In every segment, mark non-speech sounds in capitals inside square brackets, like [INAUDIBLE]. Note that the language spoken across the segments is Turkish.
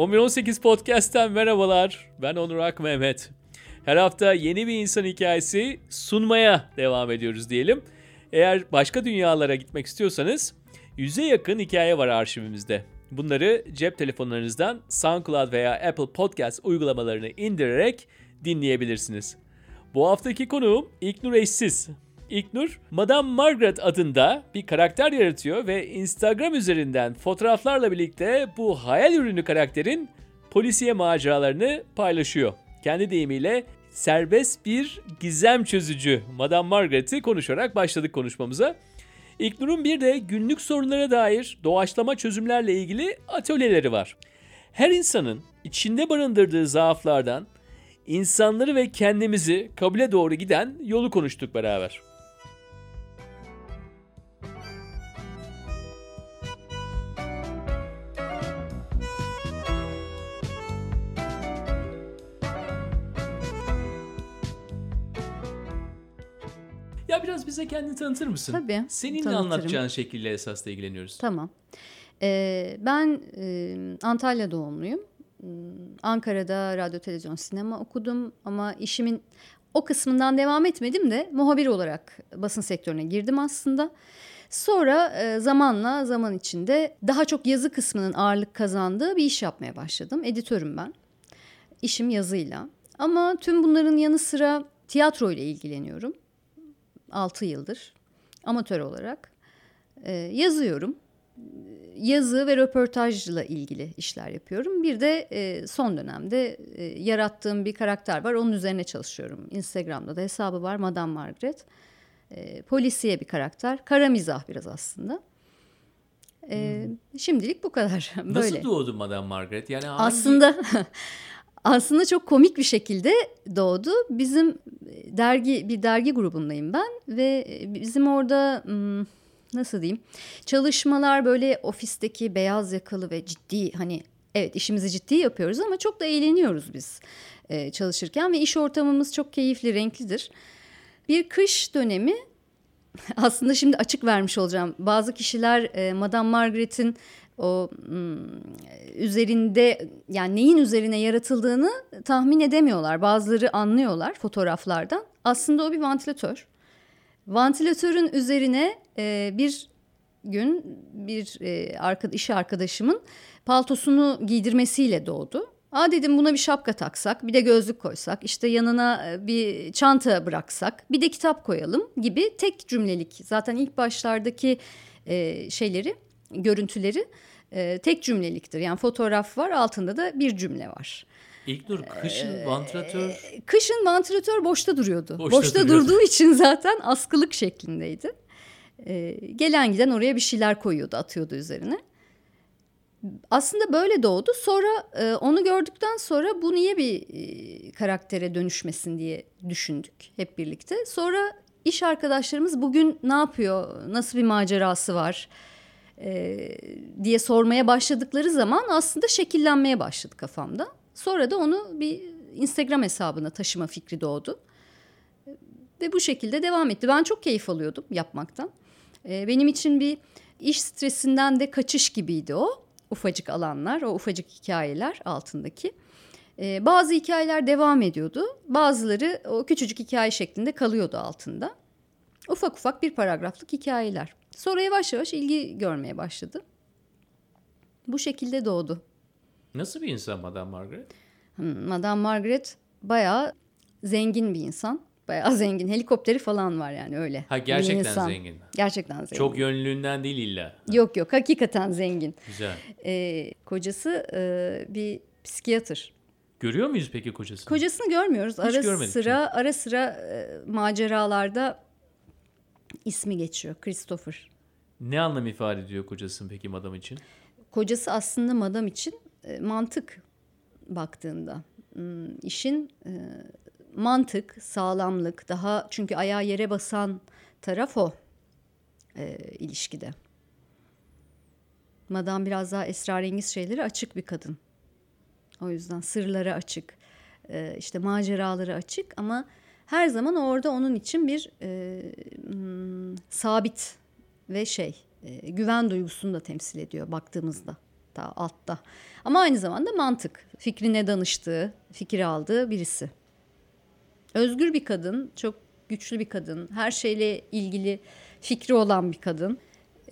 1118 Podcast'ten merhabalar. Ben Onur Ak Mehmet. Her hafta yeni bir insan hikayesi sunmaya devam ediyoruz diyelim. Eğer başka dünyalara gitmek istiyorsanız yüze yakın hikaye var arşivimizde. Bunları cep telefonlarınızdan SoundCloud veya Apple Podcast uygulamalarını indirerek dinleyebilirsiniz. Bu haftaki konuğum İlknur Eşsiz. İlknur, Madame Margaret adında bir karakter yaratıyor ve Instagram üzerinden fotoğraflarla birlikte bu hayal ürünü karakterin polisiye maceralarını paylaşıyor. Kendi deyimiyle serbest bir gizem çözücü Madame Margaret'i konuşarak başladık konuşmamıza. İlknur'un bir de günlük sorunlara dair doğaçlama çözümlerle ilgili atölyeleri var. Her insanın içinde barındırdığı zaaflardan insanları ve kendimizi kabule doğru giden yolu konuştuk beraber. Ya biraz bize kendini tanıtır mısın? Tabii, Seninle tanıtırım. anlatacağın şekilde esasla ilgileniyoruz. Tamam. Ee, ben e, Antalya doğumluyum. Hmm, Ankara'da radyo, televizyon, sinema okudum ama işimin o kısmından devam etmedim de muhabir olarak basın sektörüne girdim aslında. Sonra e, zamanla zaman içinde daha çok yazı kısmının ağırlık kazandığı bir iş yapmaya başladım. Editörüm ben. İşim yazıyla. Ama tüm bunların yanı sıra tiyatro ile ilgileniyorum. 6 yıldır amatör olarak. E, yazıyorum yazı ve röportajla ilgili işler yapıyorum. Bir de e, son dönemde e, yarattığım bir karakter var. Onun üzerine çalışıyorum. Instagram'da da hesabı var Madame Margaret. E, polisiye bir karakter. Kara mizah biraz aslında. E, Şimdilik bu kadar. [LAUGHS] Böyle. Nasıl doğdu Madame Margaret? Yani hangi- Aslında [LAUGHS] aslında çok komik bir şekilde doğdu. Bizim dergi bir dergi grubundayım ben ve bizim orada nasıl diyeyim çalışmalar böyle ofisteki beyaz yakalı ve ciddi hani evet işimizi ciddi yapıyoruz ama çok da eğleniyoruz biz e, çalışırken ve iş ortamımız çok keyifli renklidir. Bir kış dönemi [LAUGHS] aslında şimdi açık vermiş olacağım. Bazı kişiler e, Madame Margaret'in o üzerinde yani neyin üzerine yaratıldığını tahmin edemiyorlar. Bazıları anlıyorlar fotoğraflardan. Aslında o bir vantilatör. Vantilatörün üzerine e, bir gün bir e, iş arkadaşımın paltosunu giydirmesiyle doğdu. Aa dedim buna bir şapka taksak, bir de gözlük koysak, işte yanına e, bir çanta bıraksak, bir de kitap koyalım gibi tek cümlelik. Zaten ilk başlardaki e, şeyleri, görüntüleri e, tek cümleliktir. Yani fotoğraf var, altında da bir cümle var. İlknur kışın vantilatör Kışın vantilatör boşta duruyordu. Boşta Boşta, duruyordu. durduğu için zaten askılık şeklindeydi. Ee, gelen giden oraya bir şeyler koyuyordu, atıyordu üzerine. Aslında böyle doğdu. Sonra e, onu gördükten sonra bu niye bir e, karaktere dönüşmesin diye düşündük hep birlikte. Sonra iş arkadaşlarımız bugün ne yapıyor, nasıl bir macerası var e, diye sormaya başladıkları zaman aslında şekillenmeye başladı kafamda. Sonra da onu bir Instagram hesabına taşıma fikri doğdu. Ve bu şekilde devam etti. Ben çok keyif alıyordum yapmaktan. Ee, benim için bir iş stresinden de kaçış gibiydi o. Ufacık alanlar, o ufacık hikayeler altındaki. Ee, bazı hikayeler devam ediyordu. Bazıları o küçücük hikaye şeklinde kalıyordu altında. Ufak ufak bir paragraflık hikayeler. Sonra yavaş yavaş ilgi görmeye başladı. Bu şekilde doğdu. nasıl bir insan Madame Margaret? Hmm, Madame Margaret bayağı zengin bir insan. Bayağı [LAUGHS] zengin. Helikopteri falan var yani öyle. Ha gerçekten insan. zengin. Gerçekten zengin. Çok yönlülüğünden değil illa. Yok yok hakikaten zengin. Güzel. Ee, kocası e, bir psikiyatr. Görüyor muyuz peki kocasını? Kocasını görmüyoruz. ara görmedik sıra ara sıra e, maceralarda ismi geçiyor. Christopher. Ne anlam ifade ediyor kocasının peki Madame için? Kocası aslında madam için e, mantık baktığında. Hmm, işin e, mantık, sağlamlık, daha çünkü ayağı yere basan taraf o e, ilişkide. Madam biraz daha esrarengiz şeyleri açık bir kadın. O yüzden sırları açık, e, işte maceraları açık ama her zaman orada onun için bir e, hmm, sabit ve şey e, güven duygusunu da temsil ediyor baktığımızda hatta altta. Ama aynı zamanda mantık, fikrine danıştığı, fikir aldığı birisi. Özgür bir kadın, çok güçlü bir kadın, her şeyle ilgili fikri olan bir kadın.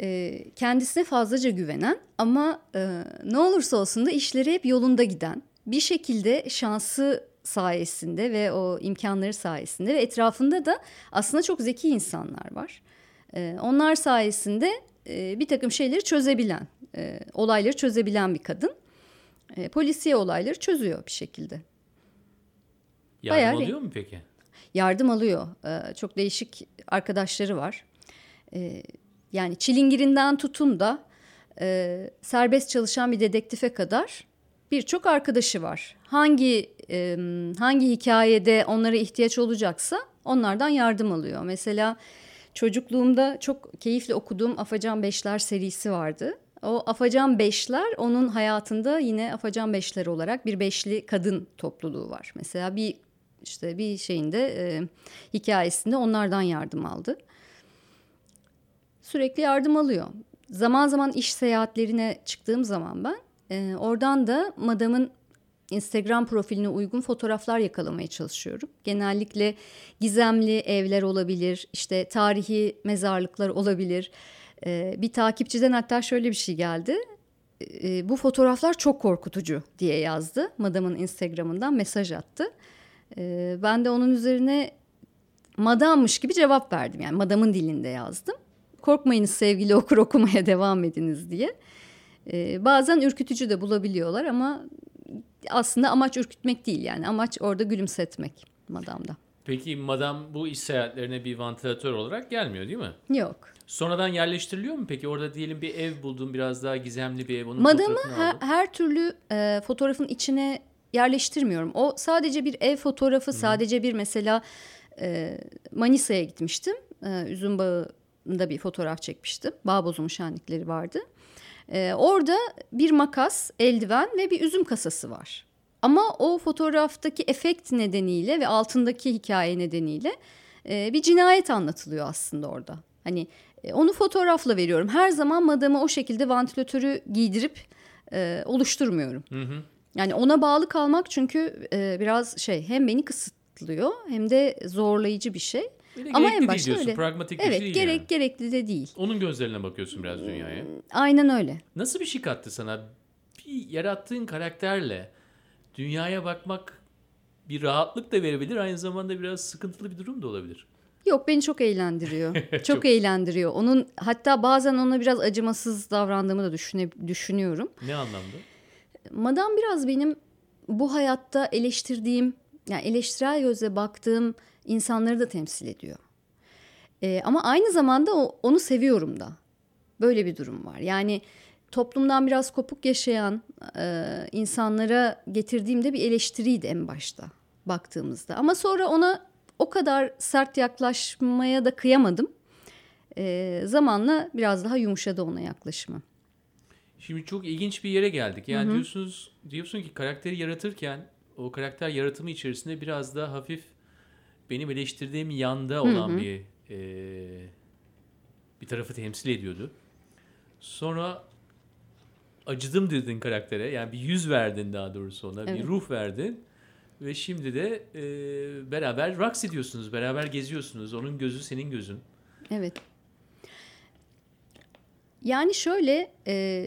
E, kendisine fazlaca güvenen ama e, ne olursa olsun da işleri hep yolunda giden. Bir şekilde şansı sayesinde ve o imkanları sayesinde ve etrafında da aslında çok zeki insanlar var. E, onlar sayesinde e, bir takım şeyleri çözebilen, e, olayları çözebilen bir kadın. E, polisiye olayları çözüyor bir şekilde. Yardım Bayağı alıyor mu peki? Yardım alıyor. E, çok değişik arkadaşları var. E, yani çilingirinden tutun da e, serbest çalışan bir dedektife kadar birçok arkadaşı var. Hangi e, hangi hikayede onlara ihtiyaç olacaksa onlardan yardım alıyor. Mesela çocukluğumda çok keyifli okuduğum Afacan Beşler serisi vardı. O Afacan Beşler onun hayatında yine Afacan Beşler olarak bir beşli kadın topluluğu var. Mesela bir işte bir şeyinde e, hikayesinde onlardan yardım aldı. Sürekli yardım alıyor. Zaman zaman iş seyahatlerine çıktığım zaman ben e, oradan da madamın Instagram profiline uygun fotoğraflar yakalamaya çalışıyorum. Genellikle gizemli evler olabilir, işte tarihi mezarlıklar olabilir. Ee, bir takipçiden hatta şöyle bir şey geldi. Ee, bu fotoğraflar çok korkutucu diye yazdı. Madamın Instagram'ından mesaj attı. Ee, ben de onun üzerine madammış gibi cevap verdim. Yani madamın dilinde yazdım. Korkmayınız sevgili okur okumaya [LAUGHS] devam ediniz diye. Bazen ürkütücü de bulabiliyorlar ama aslında amaç ürkütmek değil yani amaç orada gülümsetmek madamda. Peki madam bu iş seyahatlerine bir vantilatör olarak gelmiyor değil mi? Yok. Sonradan yerleştiriliyor mu peki? Orada diyelim bir ev buldum biraz daha gizemli bir ev. Onun Madamı her, her türlü e, fotoğrafın içine yerleştirmiyorum. O sadece bir ev fotoğrafı, Hı-hı. sadece bir mesela e, Manisa'ya gitmiştim. E, üzüm bağında bir fotoğraf çekmiştim. Bağ bozumu şenlikleri vardı. Ee, orada bir makas, eldiven ve bir üzüm kasası var. Ama o fotoğraftaki efekt nedeniyle ve altındaki hikaye nedeniyle e, bir cinayet anlatılıyor aslında orada. Hani e, onu fotoğrafla veriyorum. Her zaman madamı o şekilde vantilatörü giydirip e, oluşturmuyorum. Hı hı. Yani ona bağlı kalmak çünkü e, biraz şey hem beni kısıtlıyor hem de zorlayıcı bir şey. Ama en başta diyorsun, öyle. Pragmatik evet, bir şey değil gerek, yani. gerekli de değil. Onun gözlerine bakıyorsun biraz dünyaya. Aynen öyle. Nasıl bir şey kattı sana? Bir yarattığın karakterle dünyaya bakmak bir rahatlık da verebilir. Aynı zamanda biraz sıkıntılı bir durum da olabilir. Yok beni çok eğlendiriyor. [LAUGHS] çok, çok eğlendiriyor. Onun hatta bazen ona biraz acımasız davrandığımı da düşüne, düşünüyorum. Ne anlamda? Madam biraz benim bu hayatta eleştirdiğim yani eleştirel gözle baktığım insanları da temsil ediyor. E, ama aynı zamanda o, onu seviyorum da. Böyle bir durum var. Yani toplumdan biraz kopuk yaşayan e, insanlara getirdiğimde bir eleştiriydi en başta baktığımızda. Ama sonra ona o kadar sert yaklaşmaya da kıyamadım. E, zamanla biraz daha yumuşadı ona yaklaşımı. Şimdi çok ilginç bir yere geldik. Yani Hı-hı. diyorsunuz diyorsun ki karakteri yaratırken o karakter yaratımı içerisinde biraz da hafif benim eleştirdiğim yanda olan hı hı. bir e, bir tarafı temsil ediyordu. Sonra acıdım dedin karaktere. Yani bir yüz verdin daha doğrusu ona. Evet. Bir ruh verdin. Ve şimdi de e, beraber raks ediyorsunuz. Beraber geziyorsunuz. Onun gözü senin gözün. Evet. Yani şöyle e,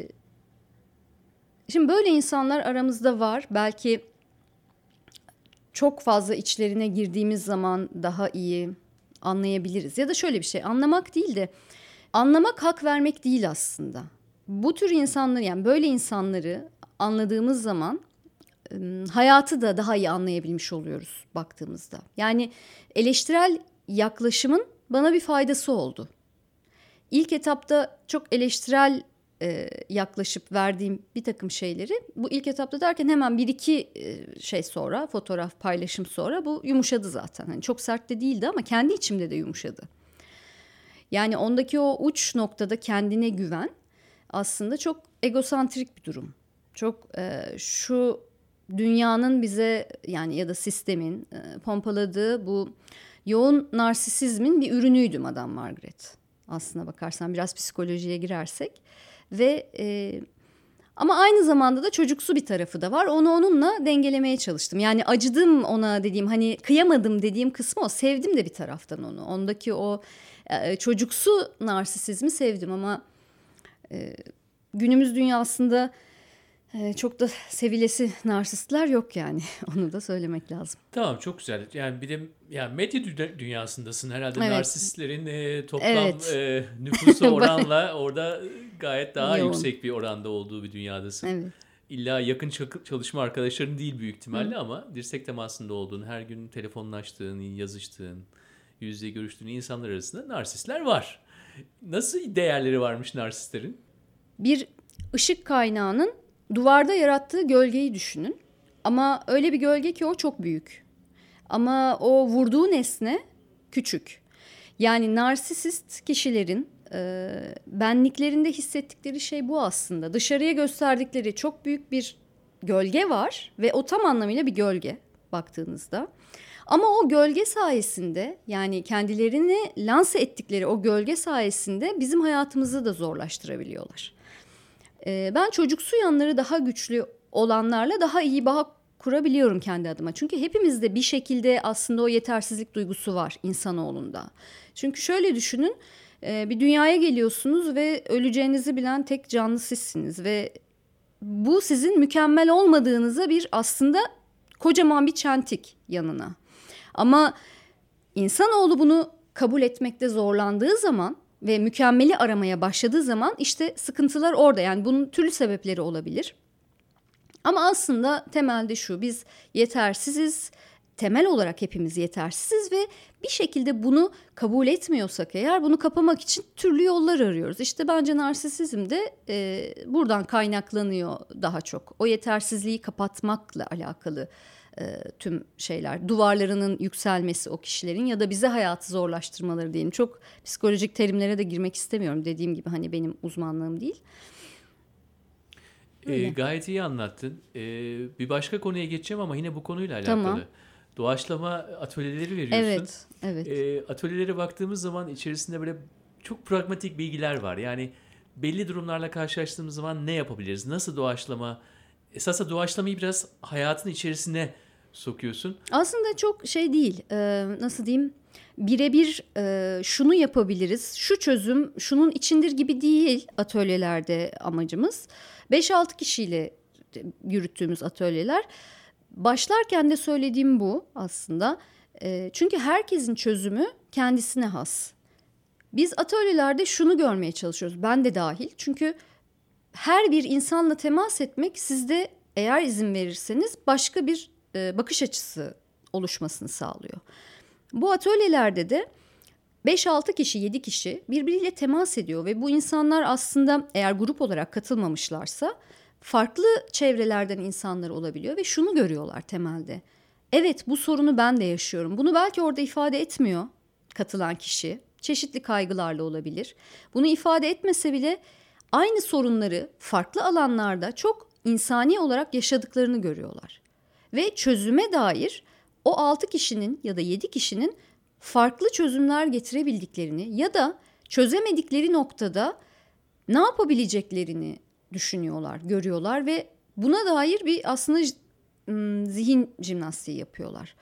şimdi böyle insanlar aramızda var. Belki çok fazla içlerine girdiğimiz zaman daha iyi anlayabiliriz. Ya da şöyle bir şey anlamak değil de anlamak hak vermek değil aslında. Bu tür insanları yani böyle insanları anladığımız zaman hayatı da daha iyi anlayabilmiş oluyoruz baktığımızda. Yani eleştirel yaklaşımın bana bir faydası oldu. İlk etapta çok eleştirel e, yaklaşıp verdiğim bir takım şeyleri bu ilk etapta derken hemen bir iki e, şey sonra fotoğraf paylaşım sonra bu yumuşadı zaten. Hani çok sert de değildi ama kendi içimde de yumuşadı. Yani ondaki o uç noktada kendine güven aslında çok egosantrik bir durum. Çok e, şu dünyanın bize yani ya da sistemin e, pompaladığı bu yoğun narsisizmin bir ürünüydü Madame Margaret. Aslına bakarsan biraz psikolojiye girersek ve e, Ama aynı zamanda da çocuksu bir tarafı da var. Onu onunla dengelemeye çalıştım. Yani acıdım ona dediğim hani kıyamadım dediğim kısmı o. Sevdim de bir taraftan onu. Ondaki o e, çocuksu narsisizmi sevdim ama e, günümüz dünyasında e, çok da sevilesi narsistler yok yani. [LAUGHS] Onu da söylemek lazım. Tamam çok güzel. Yani bir de yani medya dünyasındasın herhalde Evet. narsistlerin e, toplam Evet. e, [LAUGHS] nüfusu oranla orada gayet daha Yoğun. yüksek bir oranda olduğu bir dünyadasın. Evet. İlla yakın çalışma arkadaşların değil büyük ihtimalle ama dirsek temasında olduğun, her gün telefonlaştığın, yazıştığın, yüz yüze görüştüğün insanlar arasında narsistler var. Nasıl değerleri varmış narsistlerin? bir ışık kaynağının duvarda yarattığı gölgeyi düşünün. Ama öyle bir gölge ki o çok büyük. Ama o vurduğu nesne küçük. Yani narsisist kişilerin e, benliklerinde hissettikleri şey bu aslında. Dışarıya gösterdikleri çok büyük bir gölge var ve o tam anlamıyla bir gölge baktığınızda. Ama o gölge sayesinde yani kendilerini lanse ettikleri o gölge sayesinde bizim hayatımızı da zorlaştırabiliyorlar. Ee, ben çocuksu yanları daha güçlü olanlarla daha iyi bağ kurabiliyorum kendi adıma. Çünkü hepimizde bir şekilde aslında o yetersizlik duygusu var insanoğlunda. Çünkü şöyle düşünün e, bir dünyaya geliyorsunuz ve öleceğinizi bilen tek canlı sizsiniz ve bu sizin mükemmel olmadığınıza bir aslında kocaman bir çentik yanına. Ama insanoğlu bunu kabul etmekte zorlandığı zaman ve mükemmeli aramaya başladığı zaman işte sıkıntılar orada. Yani bunun türlü sebepleri olabilir. Ama aslında temelde şu biz yetersiziz. Temel olarak hepimiz yetersiziz ve bir şekilde bunu kabul etmiyorsak eğer bunu kapamak için türlü yollar arıyoruz. İşte bence narsisizm de e, buradan kaynaklanıyor daha çok. O yetersizliği kapatmakla alakalı e, tüm şeyler. Duvarlarının yükselmesi o kişilerin ya da bize hayatı zorlaştırmaları diyelim. Çok psikolojik terimlere de girmek istemiyorum. Dediğim gibi hani benim uzmanlığım değil. Öyle. gayet iyi anlattın. Ee, bir başka konuya geçeceğim ama yine bu konuyla alakalı. Tamam. Doğaçlama atölyeleri veriyorsun. Evet, evet. Ee, atölyelere baktığımız zaman içerisinde böyle çok pragmatik bilgiler var. Yani belli durumlarla karşılaştığımız zaman ne yapabiliriz? Nasıl doğaçlama? Esasında doğaçlamayı biraz hayatın içerisine sokuyorsun. Aslında çok şey değil. e, nasıl diyeyim? Birebir e, şunu yapabiliriz, şu çözüm şunun içindir gibi değil atölyelerde amacımız. 5-6 kişiyle yürüttüğümüz atölyeler. Başlarken de söylediğim bu aslında. E, çünkü herkesin çözümü kendisine has. Biz atölyelerde şunu görmeye çalışıyoruz. Ben de dahil. Çünkü her bir insanla temas etmek sizde eğer izin verirseniz başka bir e, bakış açısı oluşmasını sağlıyor. Bu atölyelerde de 5-6 kişi, 7 kişi birbiriyle temas ediyor ve bu insanlar aslında eğer grup olarak katılmamışlarsa farklı çevrelerden insanlar olabiliyor ve şunu görüyorlar temelde. Evet bu sorunu ben de yaşıyorum. Bunu belki orada ifade etmiyor katılan kişi. Çeşitli kaygılarla olabilir. Bunu ifade etmese bile aynı sorunları farklı alanlarda çok insani olarak yaşadıklarını görüyorlar. Ve çözüme dair o 6 kişinin ya da 7 kişinin farklı çözümler getirebildiklerini ya da çözemedikleri noktada ne yapabileceklerini düşünüyorlar, görüyorlar ve buna dair bir aslında zihin jimnastiği yapıyorlar.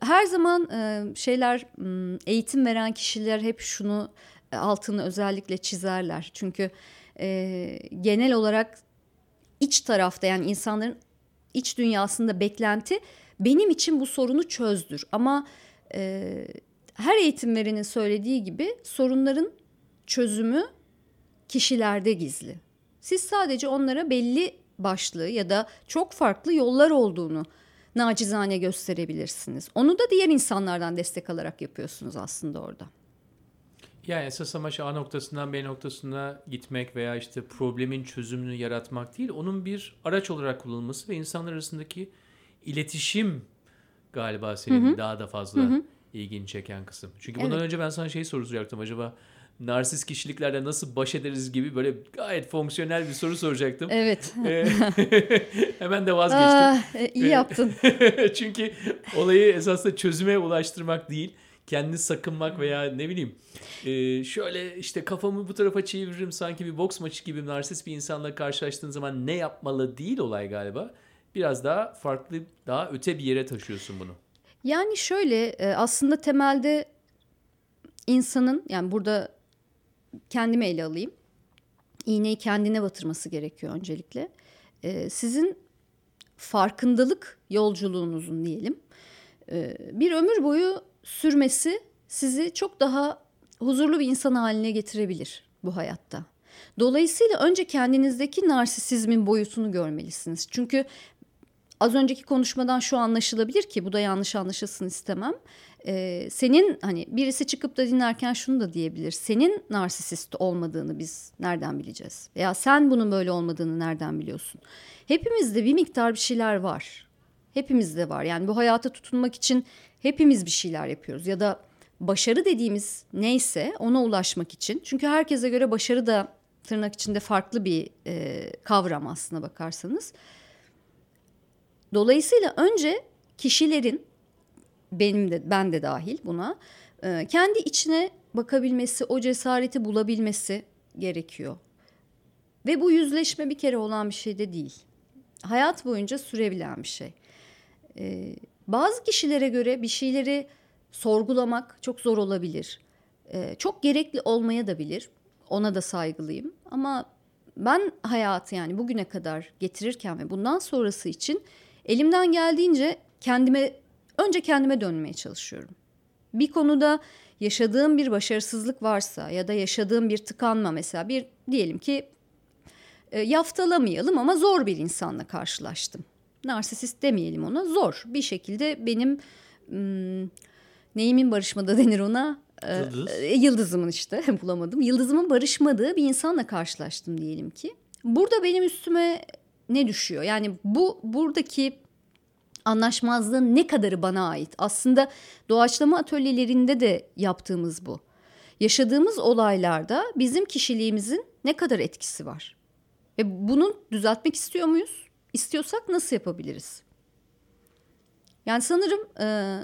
Her zaman şeyler eğitim veren kişiler hep şunu altını özellikle çizerler. Çünkü e, genel olarak iç tarafta yani insanların iç dünyasında beklenti benim için bu sorunu çözdür. Ama e, her eğitim verenin söylediği gibi sorunların çözümü kişilerde gizli. Siz sadece onlara belli başlı ya da çok farklı yollar olduğunu nacizane gösterebilirsiniz. Onu da diğer insanlardan destek alarak yapıyorsunuz aslında orada. Yani esas amaç A noktasından B noktasına gitmek veya işte problemin çözümünü yaratmak değil, onun bir araç olarak kullanılması ve insanlar arasındaki iletişim galiba senin daha da fazla ilgini çeken kısım. Çünkü bundan Evet. önce ben sana şey soracaktım acaba narsist kişiliklerle nasıl baş ederiz gibi böyle gayet fonksiyonel bir soru soracaktım. Evet. Ee, [LAUGHS] Hemen de vazgeçtim. Ah, e, iyi yaptın. [LAUGHS] Çünkü olayı esasında çözüme ulaştırmak değil, kendini sakınmak veya ne bileyim e, şöyle işte kafamı bu tarafa çeviririm sanki bir boks maçı gibi narsist bir insanla karşılaştığın zaman ne yapmalı değil olay galiba. Biraz daha farklı, daha öte bir yere taşıyorsun bunu. Yani şöyle e, aslında temelde insanın yani burada kendime ele alayım. İğneyi kendine batırması gerekiyor öncelikle. E, sizin farkındalık yolculuğunuzun diyelim e, bir ömür boyu sürmesi sizi çok daha huzurlu bir insan haline getirebilir bu hayatta. Dolayısıyla önce kendinizdeki narsisizmin boyutunu görmelisiniz. Çünkü az önceki konuşmadan şu anlaşılabilir ki bu da yanlış anlaşılsın istemem. Ee, senin hani birisi çıkıp da dinlerken şunu da diyebilir. Senin narsisist olmadığını biz nereden bileceğiz? Veya sen bunun böyle olmadığını nereden biliyorsun? Hepimizde bir miktar bir şeyler var. Hepimizde var. Yani bu hayata tutunmak için hepimiz bir şeyler yapıyoruz. Ya da başarı dediğimiz neyse ona ulaşmak için. Çünkü herkese göre başarı da tırnak içinde farklı bir e, kavram aslına bakarsanız. Dolayısıyla önce kişilerin benim de ben de dahil buna e, kendi içine bakabilmesi, o cesareti bulabilmesi gerekiyor. Ve bu yüzleşme bir kere olan bir şey de değil. Hayat boyunca sürebilen bir şey. Ee, bazı kişilere göre bir şeyleri sorgulamak çok zor olabilir. Ee, çok gerekli olmaya da bilir. Ona da saygılıyım. Ama ben hayatı yani bugüne kadar getirirken ve bundan sonrası için elimden geldiğince kendime önce kendime dönmeye çalışıyorum. Bir konuda yaşadığım bir başarısızlık varsa ya da yaşadığım bir tıkanma mesela bir diyelim ki e, yaftalamayalım ama zor bir insanla karşılaştım. Narsisist demeyelim ona zor bir şekilde benim neyimin barışmada [LAUGHS] denir ona e, Yıldız. E, yıldızımın işte [LAUGHS] bulamadım. Yıldızımın barışmadığı bir insanla karşılaştım diyelim ki. Burada benim üstüme ne düşüyor? Yani bu buradaki anlaşmazlığın ne kadarı bana ait? Aslında doğaçlama atölyelerinde de yaptığımız bu. Yaşadığımız olaylarda bizim kişiliğimizin ne kadar etkisi var? Ve bunu düzeltmek istiyor muyuz? İstiyorsak nasıl yapabiliriz? Yani sanırım e,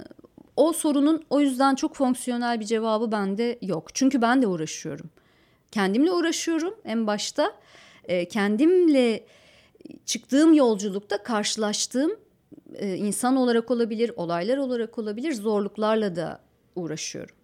o sorunun o yüzden çok fonksiyonel bir cevabı bende yok. Çünkü ben de uğraşıyorum. Kendimle uğraşıyorum en başta. E, kendimle çıktığım yolculukta karşılaştığım e, insan olarak olabilir, olaylar olarak olabilir, zorluklarla da uğraşıyorum.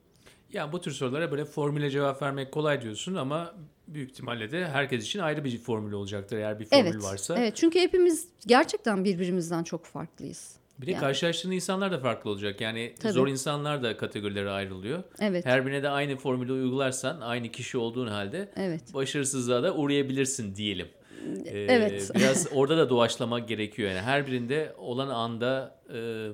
Ya bu tür sorulara böyle formüle cevap vermek kolay diyorsun ama büyük ihtimalle de herkes için ayrı bir formül olacaktır eğer bir formül evet, varsa. Evet çünkü hepimiz gerçekten birbirimizden çok farklıyız. Bir de yani. karşılaştığın insanlar da farklı olacak. Yani Tabii. zor insanlar da kategorilere ayrılıyor. Evet. Her birine de aynı formülü uygularsan aynı kişi olduğun halde evet. başarısızlığa da uğrayabilirsin diyelim. Ee, evet. Biraz [LAUGHS] orada da doğaçlama gerekiyor. Yani her birinde olan anda e,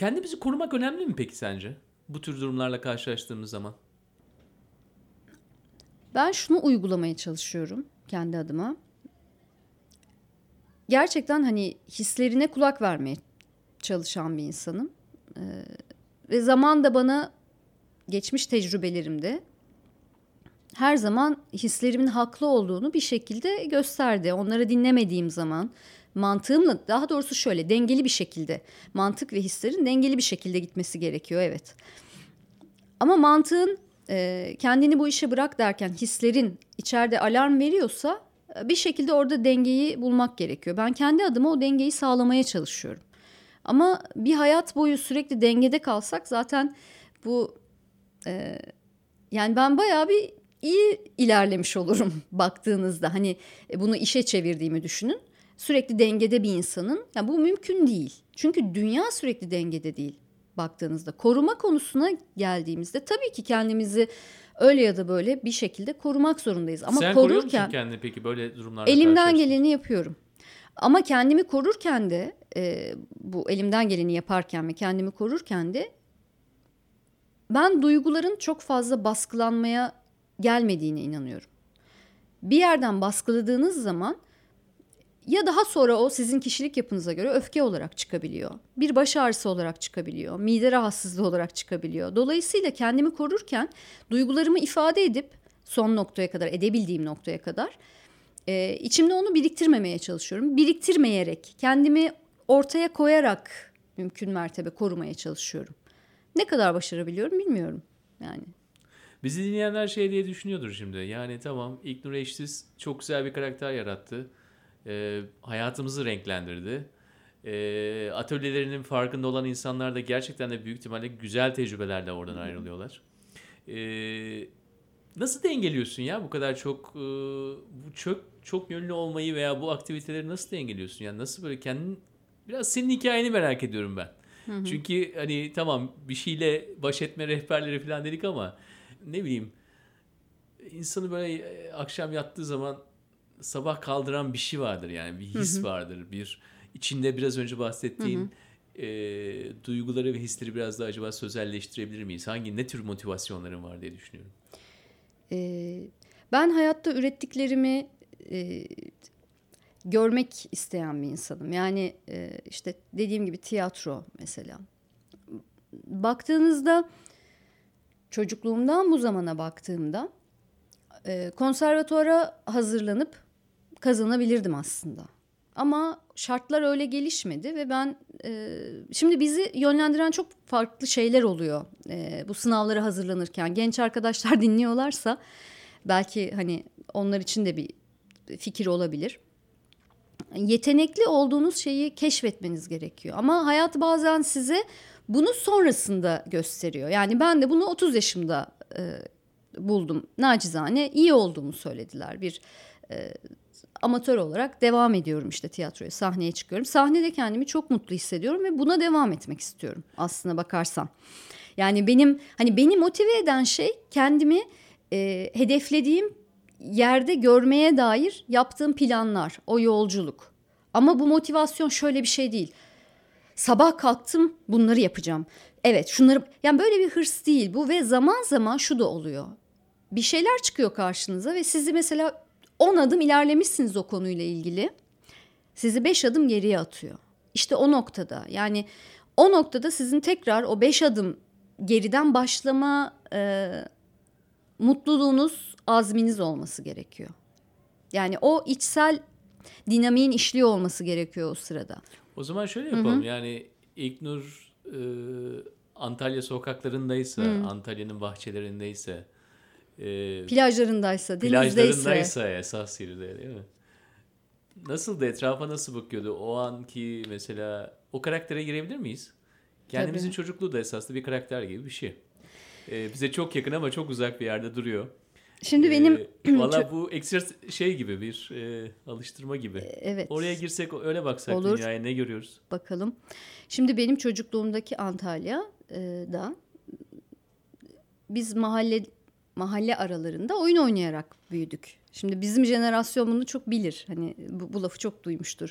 kendimizi korumak önemli mi peki sence? Bu tür durumlarla karşılaştığımız zaman. Ben şunu uygulamaya çalışıyorum kendi adıma. Gerçekten hani hislerine kulak vermeye çalışan bir insanım. Ee, ve zaman da bana geçmiş tecrübelerimde her zaman hislerimin haklı olduğunu bir şekilde gösterdi. Onları dinlemediğim zaman mantığımla daha doğrusu şöyle dengeli bir şekilde mantık ve hislerin dengeli bir şekilde gitmesi gerekiyor evet. Ama mantığın e, kendini bu işe bırak derken hislerin içeride alarm veriyorsa e, bir şekilde orada dengeyi bulmak gerekiyor. Ben kendi adıma o dengeyi sağlamaya çalışıyorum. Ama bir hayat boyu sürekli dengede kalsak zaten bu e, yani ben bayağı bir iyi ilerlemiş olurum [LAUGHS] baktığınızda. Hani e, bunu işe çevirdiğimi düşünün. Sürekli dengede bir insanın yani bu mümkün değil. Çünkü dünya sürekli dengede değil baktığınızda. Koruma konusuna geldiğimizde tabii ki kendimizi öyle ya da böyle bir şekilde korumak zorundayız. Ama Sen korurken koruyor musun kendini peki böyle durumlarda? Elimden geleni yapıyorum. Ama kendimi korurken de e, bu elimden geleni yaparken ve kendimi korurken de ben duyguların çok fazla baskılanmaya gelmediğine inanıyorum. Bir yerden baskıladığınız zaman ya daha sonra o sizin kişilik yapınıza göre öfke olarak çıkabiliyor. Bir baş ağrısı olarak çıkabiliyor. Mide rahatsızlığı olarak çıkabiliyor. Dolayısıyla kendimi korurken duygularımı ifade edip son noktaya kadar edebildiğim noktaya kadar e, içimde onu biriktirmemeye çalışıyorum. Biriktirmeyerek kendimi ortaya koyarak mümkün mertebe korumaya çalışıyorum. Ne kadar başarabiliyorum bilmiyorum yani. Bizi dinleyenler şey diye düşünüyordur şimdi. Yani tamam İlknur Eşsiz çok güzel bir karakter yarattı. Ee, hayatımızı renklendirdi. Ee, atölyelerinin farkında olan insanlar da gerçekten de büyük ihtimalle güzel tecrübelerle oradan ayrılıyorlar. Ee, nasıl dengeliyorsun ya bu kadar çok e, bu çok çok yönlü olmayı veya bu aktiviteleri nasıl dengeliyorsun? Yani nasıl böyle kendin biraz senin hikayeni merak ediyorum ben. Çünkü hani tamam bir şeyle baş etme rehberleri falan dedik ama ne bileyim insanı böyle e, akşam yattığı zaman sabah kaldıran bir şey vardır yani bir his vardır bir içinde biraz önce bahsettiğin e, duyguları ve hisleri biraz daha acaba sözelleştirebilir miyiz? Hangi ne tür motivasyonların var diye düşünüyorum. Ee, ben hayatta ürettiklerimi e, görmek isteyen bir insanım. Yani e, işte dediğim gibi tiyatro mesela. Baktığınızda çocukluğumdan bu zamana baktığımda e, konservatuara hazırlanıp kazanabilirdim aslında. Ama şartlar öyle gelişmedi ve ben e, şimdi bizi yönlendiren çok farklı şeyler oluyor e, bu sınavlara hazırlanırken. Genç arkadaşlar [LAUGHS] dinliyorlarsa belki hani onlar için de bir fikir olabilir. Yetenekli olduğunuz şeyi keşfetmeniz gerekiyor. Ama hayat bazen size bunu sonrasında gösteriyor. Yani ben de bunu 30 yaşımda e, buldum. Nacizane iyi olduğumu söylediler. Bir e, amatör olarak devam ediyorum işte tiyatroya, sahneye çıkıyorum. Sahnede kendimi çok mutlu hissediyorum ve buna devam etmek istiyorum aslına bakarsan. Yani benim hani beni motive eden şey kendimi e, hedeflediğim yerde görmeye dair yaptığım planlar, o yolculuk. Ama bu motivasyon şöyle bir şey değil. Sabah kalktım bunları yapacağım. Evet şunları yani böyle bir hırs değil bu ve zaman zaman şu da oluyor. Bir şeyler çıkıyor karşınıza ve sizi mesela 10 adım ilerlemişsiniz o konuyla ilgili. Sizi 5 adım geriye atıyor. İşte o noktada yani o noktada sizin tekrar o 5 adım geriden başlama e, mutluluğunuz, azminiz olması gerekiyor. Yani o içsel dinamiğin işliyor olması gerekiyor o sırada. O zaman şöyle yapalım. Hı-hı. Yani İlknur e, Antalya sokaklarındaysa, Hı. Antalya'nın bahçelerindeyse, e, plajlarındaysa, denizdeyse. Plajlarındaysa esas yeri de değil mi? Nasıldı? Etrafa nasıl bakıyordu? O anki mesela o karaktere girebilir miyiz? Kendimizin Tabii. çocukluğu da esaslı bir karakter gibi bir şey. Ee, bize çok yakın ama çok uzak bir yerde duruyor. Şimdi ee, benim [CLEARS THROAT] valla bu eksersiz şey gibi bir e, alıştırma gibi. E, evet. Oraya girsek öyle baksak Olur. dünyaya ne görüyoruz? Bakalım. Şimdi benim çocukluğumdaki Antalya'da biz mahalle mahalle aralarında oyun oynayarak büyüdük. Şimdi bizim jenerasyon bunu çok bilir. Hani bu, bu lafı çok duymuştur.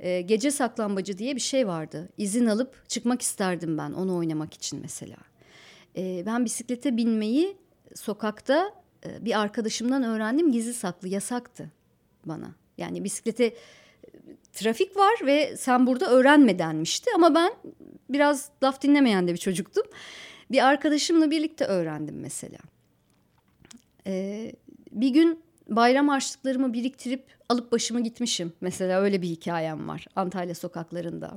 Ee, gece saklambacı diye bir şey vardı. İzin alıp çıkmak isterdim ben onu oynamak için mesela. Ee, ben bisiklete binmeyi sokakta e, bir arkadaşımdan öğrendim gizli saklı yasaktı bana. Yani bisiklete e, trafik var ve sen burada öğrenme denmişti ama ben biraz laf dinlemeyen de bir çocuktum. Bir arkadaşımla birlikte öğrendim mesela. Ee, bir gün bayram harçlıklarımı biriktirip alıp başımı gitmişim. Mesela öyle bir hikayem var Antalya sokaklarında.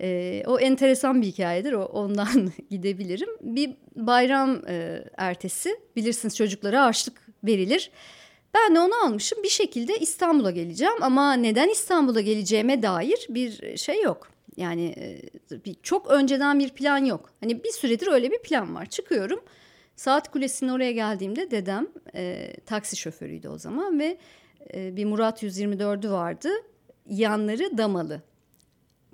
Ee, o enteresan bir hikayedir. O, ondan [LAUGHS] gidebilirim. Bir bayram e, ertesi bilirsiniz çocuklara harçlık verilir. Ben de onu almışım. Bir şekilde İstanbul'a geleceğim ama neden İstanbul'a geleceğime dair bir şey yok. Yani e, bir, çok önceden bir plan yok. Hani bir süredir öyle bir plan var. Çıkıyorum. Saat Kulesi'nin oraya geldiğimde dedem e, taksi şoförüydü o zaman ve e, bir Murat 124'ü vardı. Yanları damalı.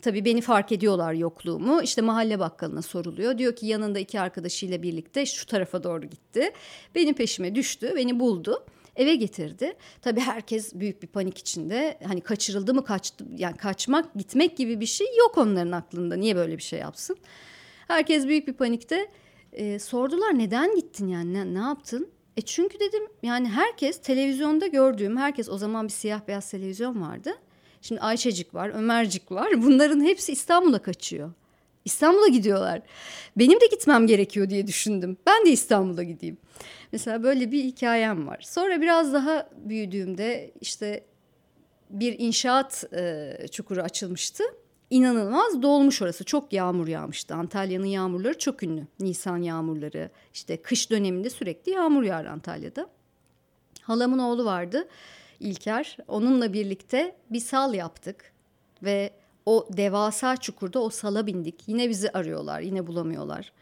Tabii beni fark ediyorlar yokluğumu. İşte mahalle bakkalına soruluyor. Diyor ki yanında iki arkadaşıyla birlikte şu tarafa doğru gitti. Benim peşime düştü, beni buldu. Eve getirdi. Tabii herkes büyük bir panik içinde. Hani kaçırıldı mı kaçtı yani kaçmak, gitmek gibi bir şey yok onların aklında. Niye böyle bir şey yapsın? Herkes büyük bir panikte. E, sordular neden gittin yani ne, ne yaptın? E çünkü dedim yani herkes televizyonda gördüğüm herkes o zaman bir siyah beyaz televizyon vardı. Şimdi Ayşecik var, Ömercik var. Bunların hepsi İstanbul'a kaçıyor. İstanbul'a gidiyorlar. Benim de gitmem gerekiyor diye düşündüm. Ben de İstanbul'a gideyim. Mesela böyle bir hikayem var. Sonra biraz daha büyüdüğümde işte bir inşaat e, çukuru açılmıştı. İnanılmaz dolmuş orası. Çok yağmur yağmıştı. Antalya'nın yağmurları çok ünlü. Nisan yağmurları. işte kış döneminde sürekli yağmur yağar Antalya'da. Halamın oğlu vardı İlker. Onunla birlikte bir sal yaptık ve o devasa çukurda o sala bindik. Yine bizi arıyorlar, yine bulamıyorlar.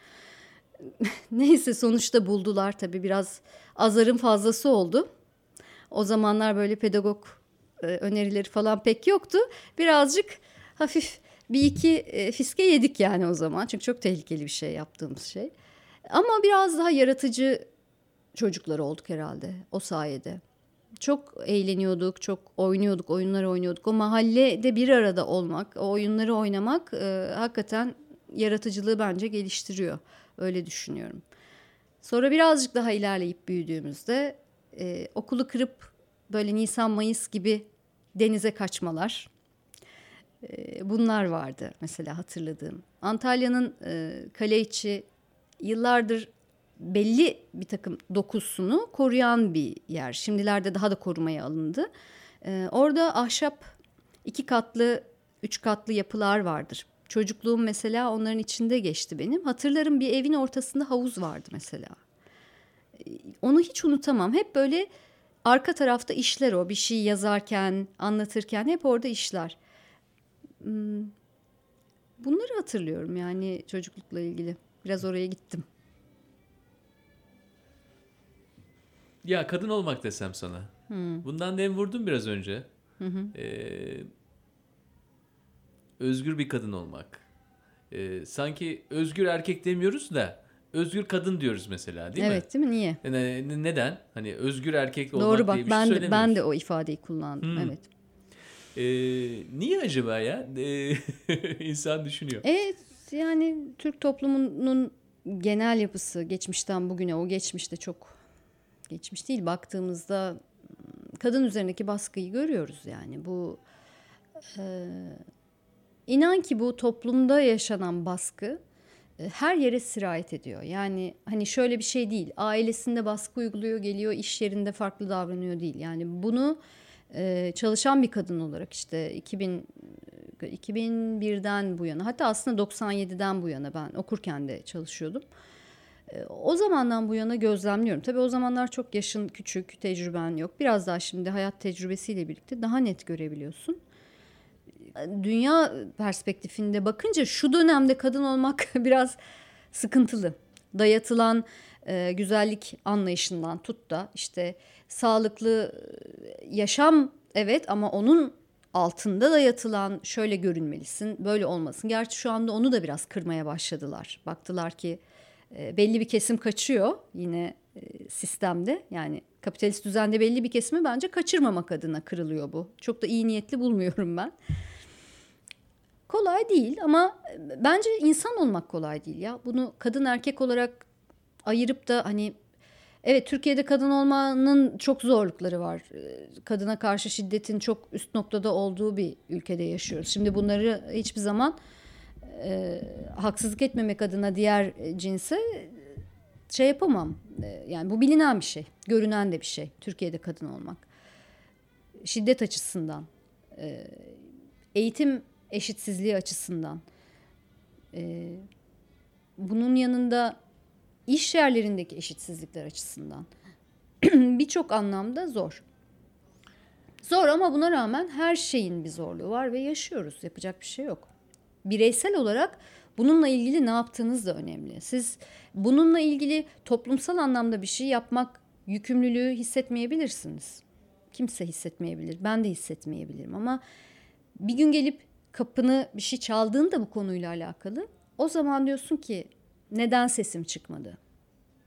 [LAUGHS] Neyse sonuçta buldular tabii biraz azarın fazlası oldu. O zamanlar böyle pedagog e, önerileri falan pek yoktu. Birazcık hafif bir iki e, fiske yedik yani o zaman. Çünkü çok tehlikeli bir şey yaptığımız şey. Ama biraz daha yaratıcı çocuklar olduk herhalde o sayede. Çok eğleniyorduk, çok oynuyorduk, oyunlar oynuyorduk. O mahallede bir arada olmak, o oyunları oynamak e, hakikaten yaratıcılığı bence geliştiriyor. Öyle düşünüyorum. Sonra birazcık daha ilerleyip büyüdüğümüzde e, okulu kırıp böyle Nisan Mayıs gibi denize kaçmalar. Bunlar vardı mesela hatırladığım. Antalya'nın kale içi yıllardır belli bir takım dokusunu koruyan bir yer. Şimdilerde daha da korumaya alındı. Orada ahşap iki katlı, üç katlı yapılar vardır. Çocukluğum mesela onların içinde geçti benim. Hatırlarım bir evin ortasında havuz vardı mesela. Onu hiç unutamam. Hep böyle arka tarafta işler o. Bir şey yazarken, anlatırken hep orada işler. Hmm, bunları hatırlıyorum yani çocuklukla ilgili. Biraz oraya gittim. Ya kadın olmak desem sana. Hmm. Bundan dem vurdum biraz önce. Hı hı. Ee, özgür bir kadın olmak. Ee, sanki özgür erkek demiyoruz da özgür kadın diyoruz mesela değil evet, mi? Evet değil mi? Niye? Ne, neden? Hani özgür erkek olmak Doğru bak, diye bir ben şey de, ben de o ifadeyi kullandım. Hmm. Evet. Ee, niye acaba ya? Ee, [LAUGHS] insan düşünüyor. Evet yani Türk toplumunun genel yapısı geçmişten bugüne o geçmişte çok geçmiş değil baktığımızda kadın üzerindeki baskıyı görüyoruz yani bu e, inan ki bu toplumda yaşanan baskı e, her yere sirayet ediyor. Yani hani şöyle bir şey değil. Ailesinde baskı uyguluyor, geliyor, iş yerinde farklı davranıyor değil. Yani bunu e, çalışan bir kadın olarak işte 2000 2001'den bu yana hatta aslında 97'den bu yana ben okurken de çalışıyordum. E, o zamandan bu yana gözlemliyorum. Tabii o zamanlar çok yaşın küçük, tecrüben yok. Biraz daha şimdi hayat tecrübesiyle birlikte daha net görebiliyorsun dünya perspektifinde bakınca şu dönemde kadın olmak [LAUGHS] biraz sıkıntılı. Dayatılan e, güzellik anlayışından tut da işte sağlıklı e, yaşam evet ama onun altında dayatılan şöyle görünmelisin, böyle olmasın. Gerçi şu anda onu da biraz kırmaya başladılar. Baktılar ki e, belli bir kesim kaçıyor yine e, sistemde. Yani kapitalist düzende belli bir kesimi bence kaçırmamak adına kırılıyor bu. Çok da iyi niyetli bulmuyorum ben. Kolay değil ama bence insan olmak kolay değil ya. Bunu kadın erkek olarak ayırıp da hani evet Türkiye'de kadın olmanın çok zorlukları var. E, kadına karşı şiddetin çok üst noktada olduğu bir ülkede yaşıyoruz. Şimdi bunları hiçbir zaman e, haksızlık etmemek adına diğer cinse şey yapamam. E, yani bu bilinen bir şey, görünen de bir şey. Türkiye'de kadın olmak. Şiddet açısından, e, eğitim eşitsizliği açısından. Ee, bunun yanında iş yerlerindeki eşitsizlikler açısından [CLEARS THROAT] birçok anlamda zor. Zor ama buna rağmen her şeyin bir zorluğu var ve yaşıyoruz. Yapacak bir şey yok. Bireysel olarak bununla ilgili ne yaptığınız da önemli. Siz bununla ilgili toplumsal anlamda bir şey yapmak yükümlülüğü hissetmeyebilirsiniz. Kimse hissetmeyebilir. Ben de hissetmeyebilirim ama bir gün gelip kapını bir şey çaldığında bu konuyla alakalı o zaman diyorsun ki neden sesim çıkmadı?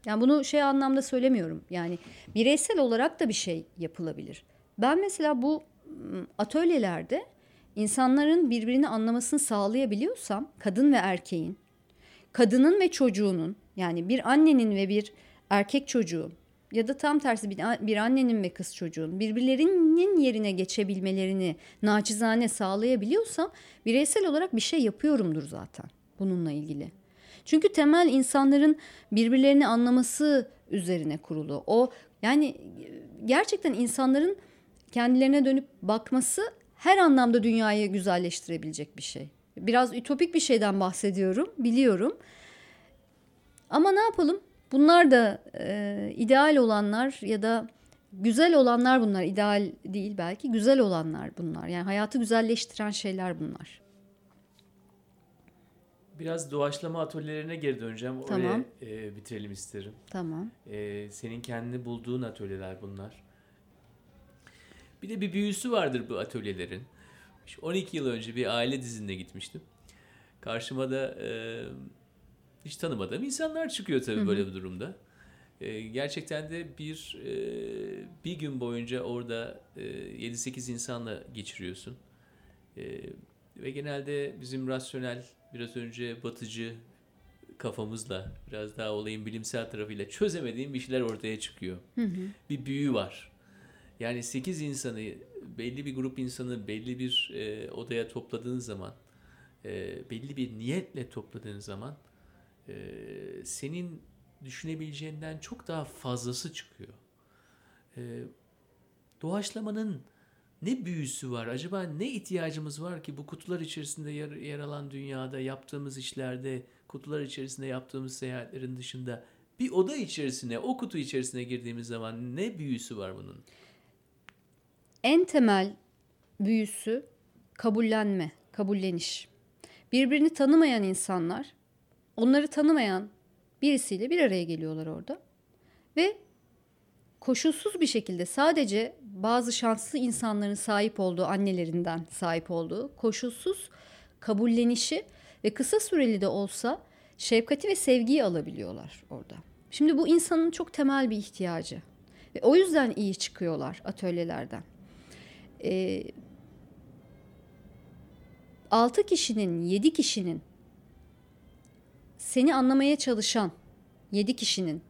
Yani bunu şey anlamda söylemiyorum. Yani bireysel olarak da bir şey yapılabilir. Ben mesela bu atölyelerde insanların birbirini anlamasını sağlayabiliyorsam kadın ve erkeğin, kadının ve çocuğunun yani bir annenin ve bir erkek çocuğun ya da tam tersi bir annenin ve kız çocuğun birbirlerinin yerine geçebilmelerini naçizane sağlayabiliyorsam bireysel olarak bir şey yapıyorumdur zaten bununla ilgili. Çünkü temel insanların birbirlerini anlaması üzerine kurulu. O yani gerçekten insanların kendilerine dönüp bakması her anlamda dünyayı güzelleştirebilecek bir şey. Biraz ütopik bir şeyden bahsediyorum biliyorum. Ama ne yapalım? Bunlar da e, ideal olanlar ya da güzel olanlar bunlar. İdeal değil belki. Güzel olanlar bunlar. Yani hayatı güzelleştiren şeyler bunlar. Biraz doğaçlama atölyelerine geri döneceğim. Tamam. Oraya e, bitirelim isterim. Tamam. E, senin kendini bulduğun atölyeler bunlar. Bir de bir büyüsü vardır bu atölyelerin. 12 yıl önce bir aile dizinde gitmiştim. Karşıma da e, hiç tanımadığım insanlar çıkıyor tabii Hı-hı. böyle bir durumda. E, gerçekten de bir e, bir gün boyunca orada e, 7-8 insanla geçiriyorsun. E, ve genelde bizim rasyonel, biraz önce batıcı kafamızla, biraz daha olayın bilimsel tarafıyla çözemediğim bir şeyler ortaya çıkıyor. Hı hı. Bir büyü var. Yani 8 insanı, belli bir grup insanı belli bir e, odaya topladığın zaman, e, belli bir niyetle topladığın zaman e, senin düşünebileceğinden çok daha fazlası çıkıyor. E, doğaçlamanın ne büyüsü var? Acaba ne ihtiyacımız var ki bu kutular içerisinde yer, yer alan dünyada yaptığımız işlerde, kutular içerisinde yaptığımız seyahatlerin dışında bir oda içerisine, o kutu içerisine girdiğimiz zaman ne büyüsü var bunun? En temel büyüsü kabullenme, kabulleniş. Birbirini tanımayan insanlar, onları tanımayan birisiyle bir araya geliyorlar orada ve koşulsuz bir şekilde sadece bazı şanslı insanların sahip olduğu annelerinden sahip olduğu koşulsuz kabullenişi ve kısa süreli de olsa şefkati ve sevgiyi alabiliyorlar orada. Şimdi bu insanın çok temel bir ihtiyacı ve o yüzden iyi çıkıyorlar atölyelerden. Ee, 6 kişinin, 7 kişinin seni anlamaya çalışan 7 kişinin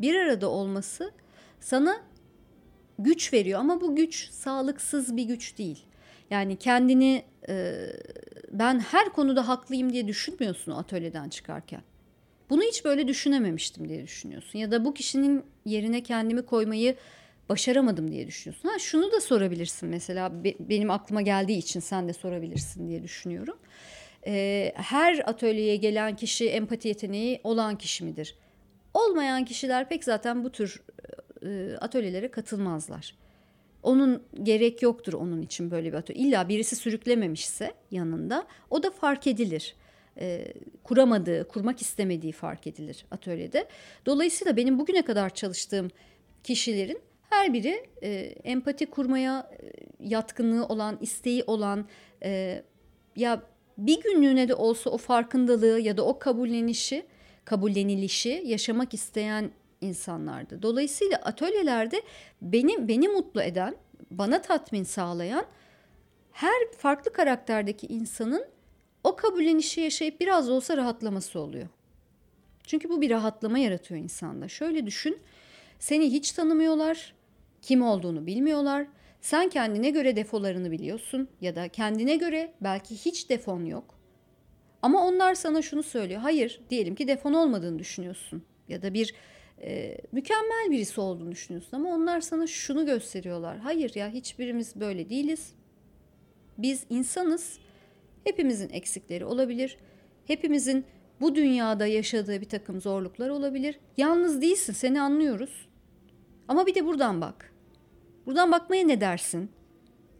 bir arada olması sana güç veriyor ama bu güç sağlıksız bir güç değil. Yani kendini e, ben her konuda haklıyım diye düşünmüyorsun atölyeden çıkarken. Bunu hiç böyle düşünememiştim diye düşünüyorsun. Ya da bu kişinin yerine kendimi koymayı başaramadım diye düşünüyorsun. Ha şunu da sorabilirsin mesela be, benim aklıma geldiği için sen de sorabilirsin diye düşünüyorum. E, her atölyeye gelen kişi empati yeteneği olan kişi midir? Olmayan kişiler pek zaten bu tür e, atölyelere katılmazlar. Onun gerek yoktur onun için böyle bir atölye. İlla birisi sürüklememişse yanında o da fark edilir. E, kuramadığı, kurmak istemediği fark edilir atölyede. Dolayısıyla benim bugüne kadar çalıştığım kişilerin her biri e, empati kurmaya e, yatkınlığı olan, isteği olan e, ya bir günlüğüne de olsa o farkındalığı ya da o kabullenişi, kabullenilişi yaşamak isteyen insanlardı. Dolayısıyla atölyelerde beni beni mutlu eden, bana tatmin sağlayan her farklı karakterdeki insanın o kabullenişi yaşayıp biraz da olsa rahatlaması oluyor. Çünkü bu bir rahatlama yaratıyor insanda. Şöyle düşün. Seni hiç tanımıyorlar. Kim olduğunu bilmiyorlar. Sen kendine göre defolarını biliyorsun ya da kendine göre belki hiç defon yok. Ama onlar sana şunu söylüyor. Hayır, diyelim ki defon olmadığını düşünüyorsun ya da bir e, mükemmel birisi olduğunu düşünüyorsun ama onlar sana şunu gösteriyorlar. Hayır ya hiçbirimiz böyle değiliz. Biz insanız. Hepimizin eksikleri olabilir. Hepimizin bu dünyada yaşadığı bir takım zorluklar olabilir. Yalnız değilsin seni anlıyoruz. Ama bir de buradan bak. Buradan bakmaya ne dersin?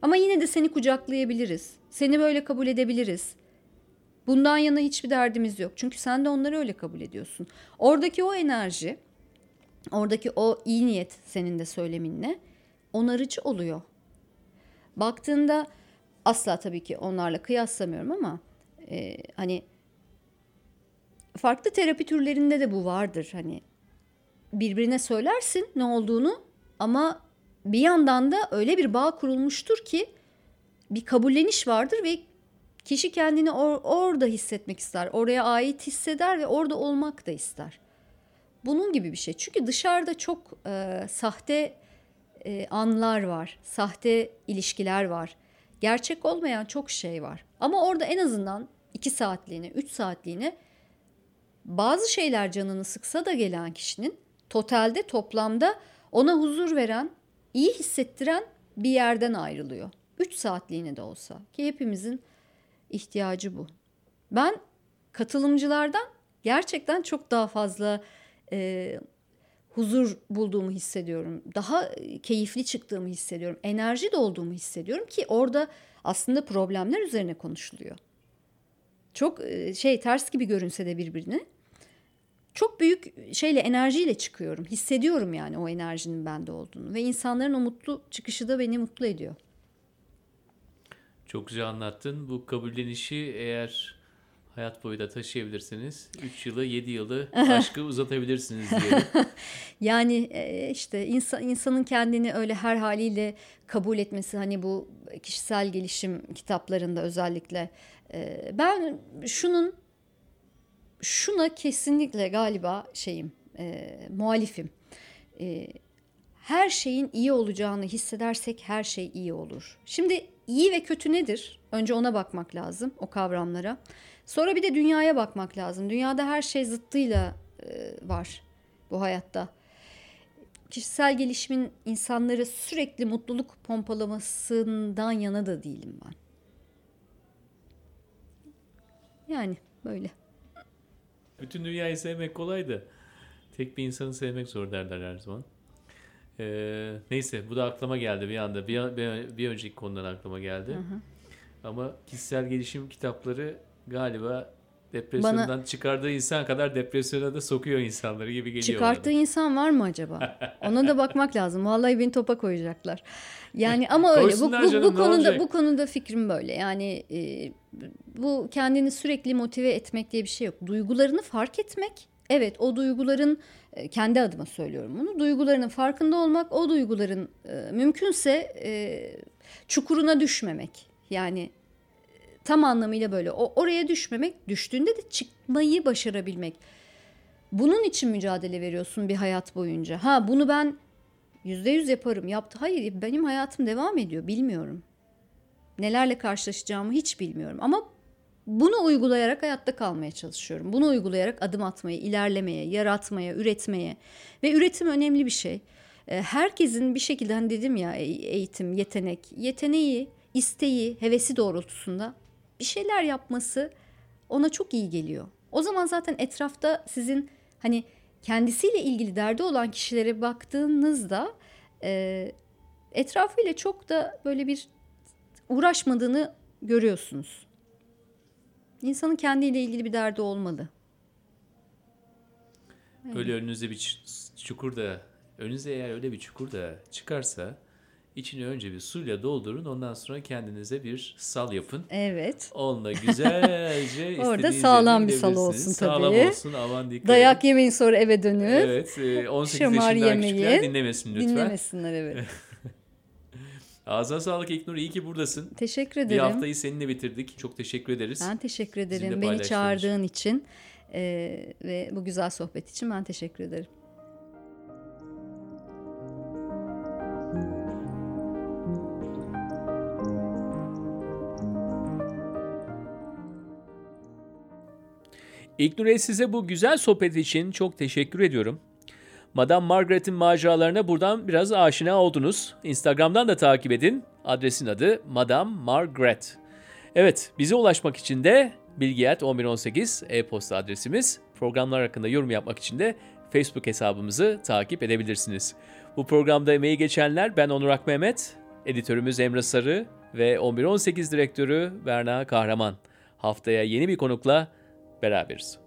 Ama yine de seni kucaklayabiliriz. Seni böyle kabul edebiliriz. Bundan yana hiçbir derdimiz yok. Çünkü sen de onları öyle kabul ediyorsun. Oradaki o enerji Oradaki o iyi niyet senin de söyleminle onarıcı oluyor. Baktığında asla tabii ki onlarla kıyaslamıyorum ama e, hani farklı terapi türlerinde de bu vardır. Hani birbirine söylersin ne olduğunu ama bir yandan da öyle bir bağ kurulmuştur ki bir kabulleniş vardır ve kişi kendini or- orada hissetmek ister. Oraya ait hisseder ve orada olmak da ister. Bunun gibi bir şey. Çünkü dışarıda çok e, sahte e, anlar var, sahte ilişkiler var. Gerçek olmayan çok şey var. Ama orada en azından iki saatliğine, üç saatliğine bazı şeyler canını sıksa da gelen kişinin totalde, toplamda ona huzur veren, iyi hissettiren bir yerden ayrılıyor. Üç saatliğine de olsa ki hepimizin ihtiyacı bu. Ben katılımcılardan gerçekten çok daha fazla e, huzur bulduğumu hissediyorum. Daha keyifli çıktığımı hissediyorum. Enerji dolduğumu hissediyorum ki orada aslında problemler üzerine konuşuluyor. Çok şey ters gibi görünse de birbirine. Çok büyük şeyle enerjiyle çıkıyorum. Hissediyorum yani o enerjinin bende olduğunu ve insanların o mutlu çıkışı da beni mutlu ediyor. Çok güzel anlattın. Bu kabullenişi eğer hayat boyu da taşıyabilirsiniz. 3 yılı 7 yılı [LAUGHS] aşkı uzatabilirsiniz diyelim. [LAUGHS] yani e, işte insan, insanın kendini öyle her haliyle kabul etmesi hani bu kişisel gelişim kitaplarında özellikle e, ben şunun şuna kesinlikle galiba şeyim e, muhalifim. E, her şeyin iyi olacağını hissedersek her şey iyi olur. Şimdi iyi ve kötü nedir? Önce ona bakmak lazım o kavramlara. Sonra bir de dünyaya bakmak lazım. Dünyada her şey zıttıyla e, var bu hayatta. Kişisel gelişimin insanları sürekli mutluluk pompalamasından yana da değilim ben. Yani böyle. Bütün dünyayı sevmek kolay da tek bir insanı sevmek zor derler her zaman. Ee, neyse bu da aklıma geldi bir anda. Bir, bir, bir önceki konudan aklıma geldi. Hı hı. Ama kişisel gelişim kitapları galiba depresyondan Bana, çıkardığı insan kadar depresyona da sokuyor insanları gibi geliyor. Çıkarttığı bana. insan var mı acaba? Ona da bakmak lazım. Vallahi beni topa koyacaklar. Yani ama öyle. Bu, bu, canım, bu konuda olacak? bu konuda fikrim böyle. Yani e, bu kendini sürekli motive etmek diye bir şey yok. Duygularını fark etmek. Evet o duyguların e, kendi adıma söylüyorum bunu. Duygularının farkında olmak, o duyguların e, mümkünse e, çukuruna düşmemek. Yani tam anlamıyla böyle. O oraya düşmemek, düştüğünde de çıkmayı başarabilmek. Bunun için mücadele veriyorsun bir hayat boyunca. Ha bunu ben yüzde yüz yaparım. Yaptı. Hayır benim hayatım devam ediyor. Bilmiyorum. Nelerle karşılaşacağımı hiç bilmiyorum. Ama bunu uygulayarak hayatta kalmaya çalışıyorum. Bunu uygulayarak adım atmaya, ilerlemeye, yaratmaya, üretmeye. Ve üretim önemli bir şey. Ee, herkesin bir şekilde hani dedim ya e, eğitim, yetenek, yeteneği, isteği, hevesi doğrultusunda bir şeyler yapması ona çok iyi geliyor. O zaman zaten etrafta sizin hani kendisiyle ilgili derdi olan kişilere baktığınızda e, etrafıyla çok da böyle bir uğraşmadığını görüyorsunuz. İnsanın kendiyle ilgili bir derdi olmalı. Öyle önünüze bir çukur da önünüze eğer öyle bir çukur da çıkarsa İçini önce bir suyla doldurun. Ondan sonra kendinize bir sal yapın. Evet. Onunla [LAUGHS] güzelce Orada sağlam bir sal olsun tabii. Sağlam olsun. Aman dikkat Dayak edin. yemeyin sonra eve dönün. Evet. 18 Şımar yaşından yemeyin. küçükler dinlemesin lütfen. Dinlemesinler evet. [LAUGHS] Ağzına sağlık İknur. İyi ki buradasın. Teşekkür ederim. Bir haftayı seninle bitirdik. Çok teşekkür ederiz. Ben teşekkür ederim. Beni çağırdığın için e, ve bu güzel sohbet için ben teşekkür ederim. İlknur'e size bu güzel sohbet için çok teşekkür ediyorum. Madame Margaret'in maceralarına buradan biraz aşina oldunuz. Instagram'dan da takip edin. Adresin adı Madame Margaret. Evet, bize ulaşmak için de bilgiyat 1118 e-posta adresimiz. Programlar hakkında yorum yapmak için de Facebook hesabımızı takip edebilirsiniz. Bu programda emeği geçenler ben Onur Akmehmet, editörümüz Emre Sarı ve 1118 direktörü Berna Kahraman. Haftaya yeni bir konukla beraberiz.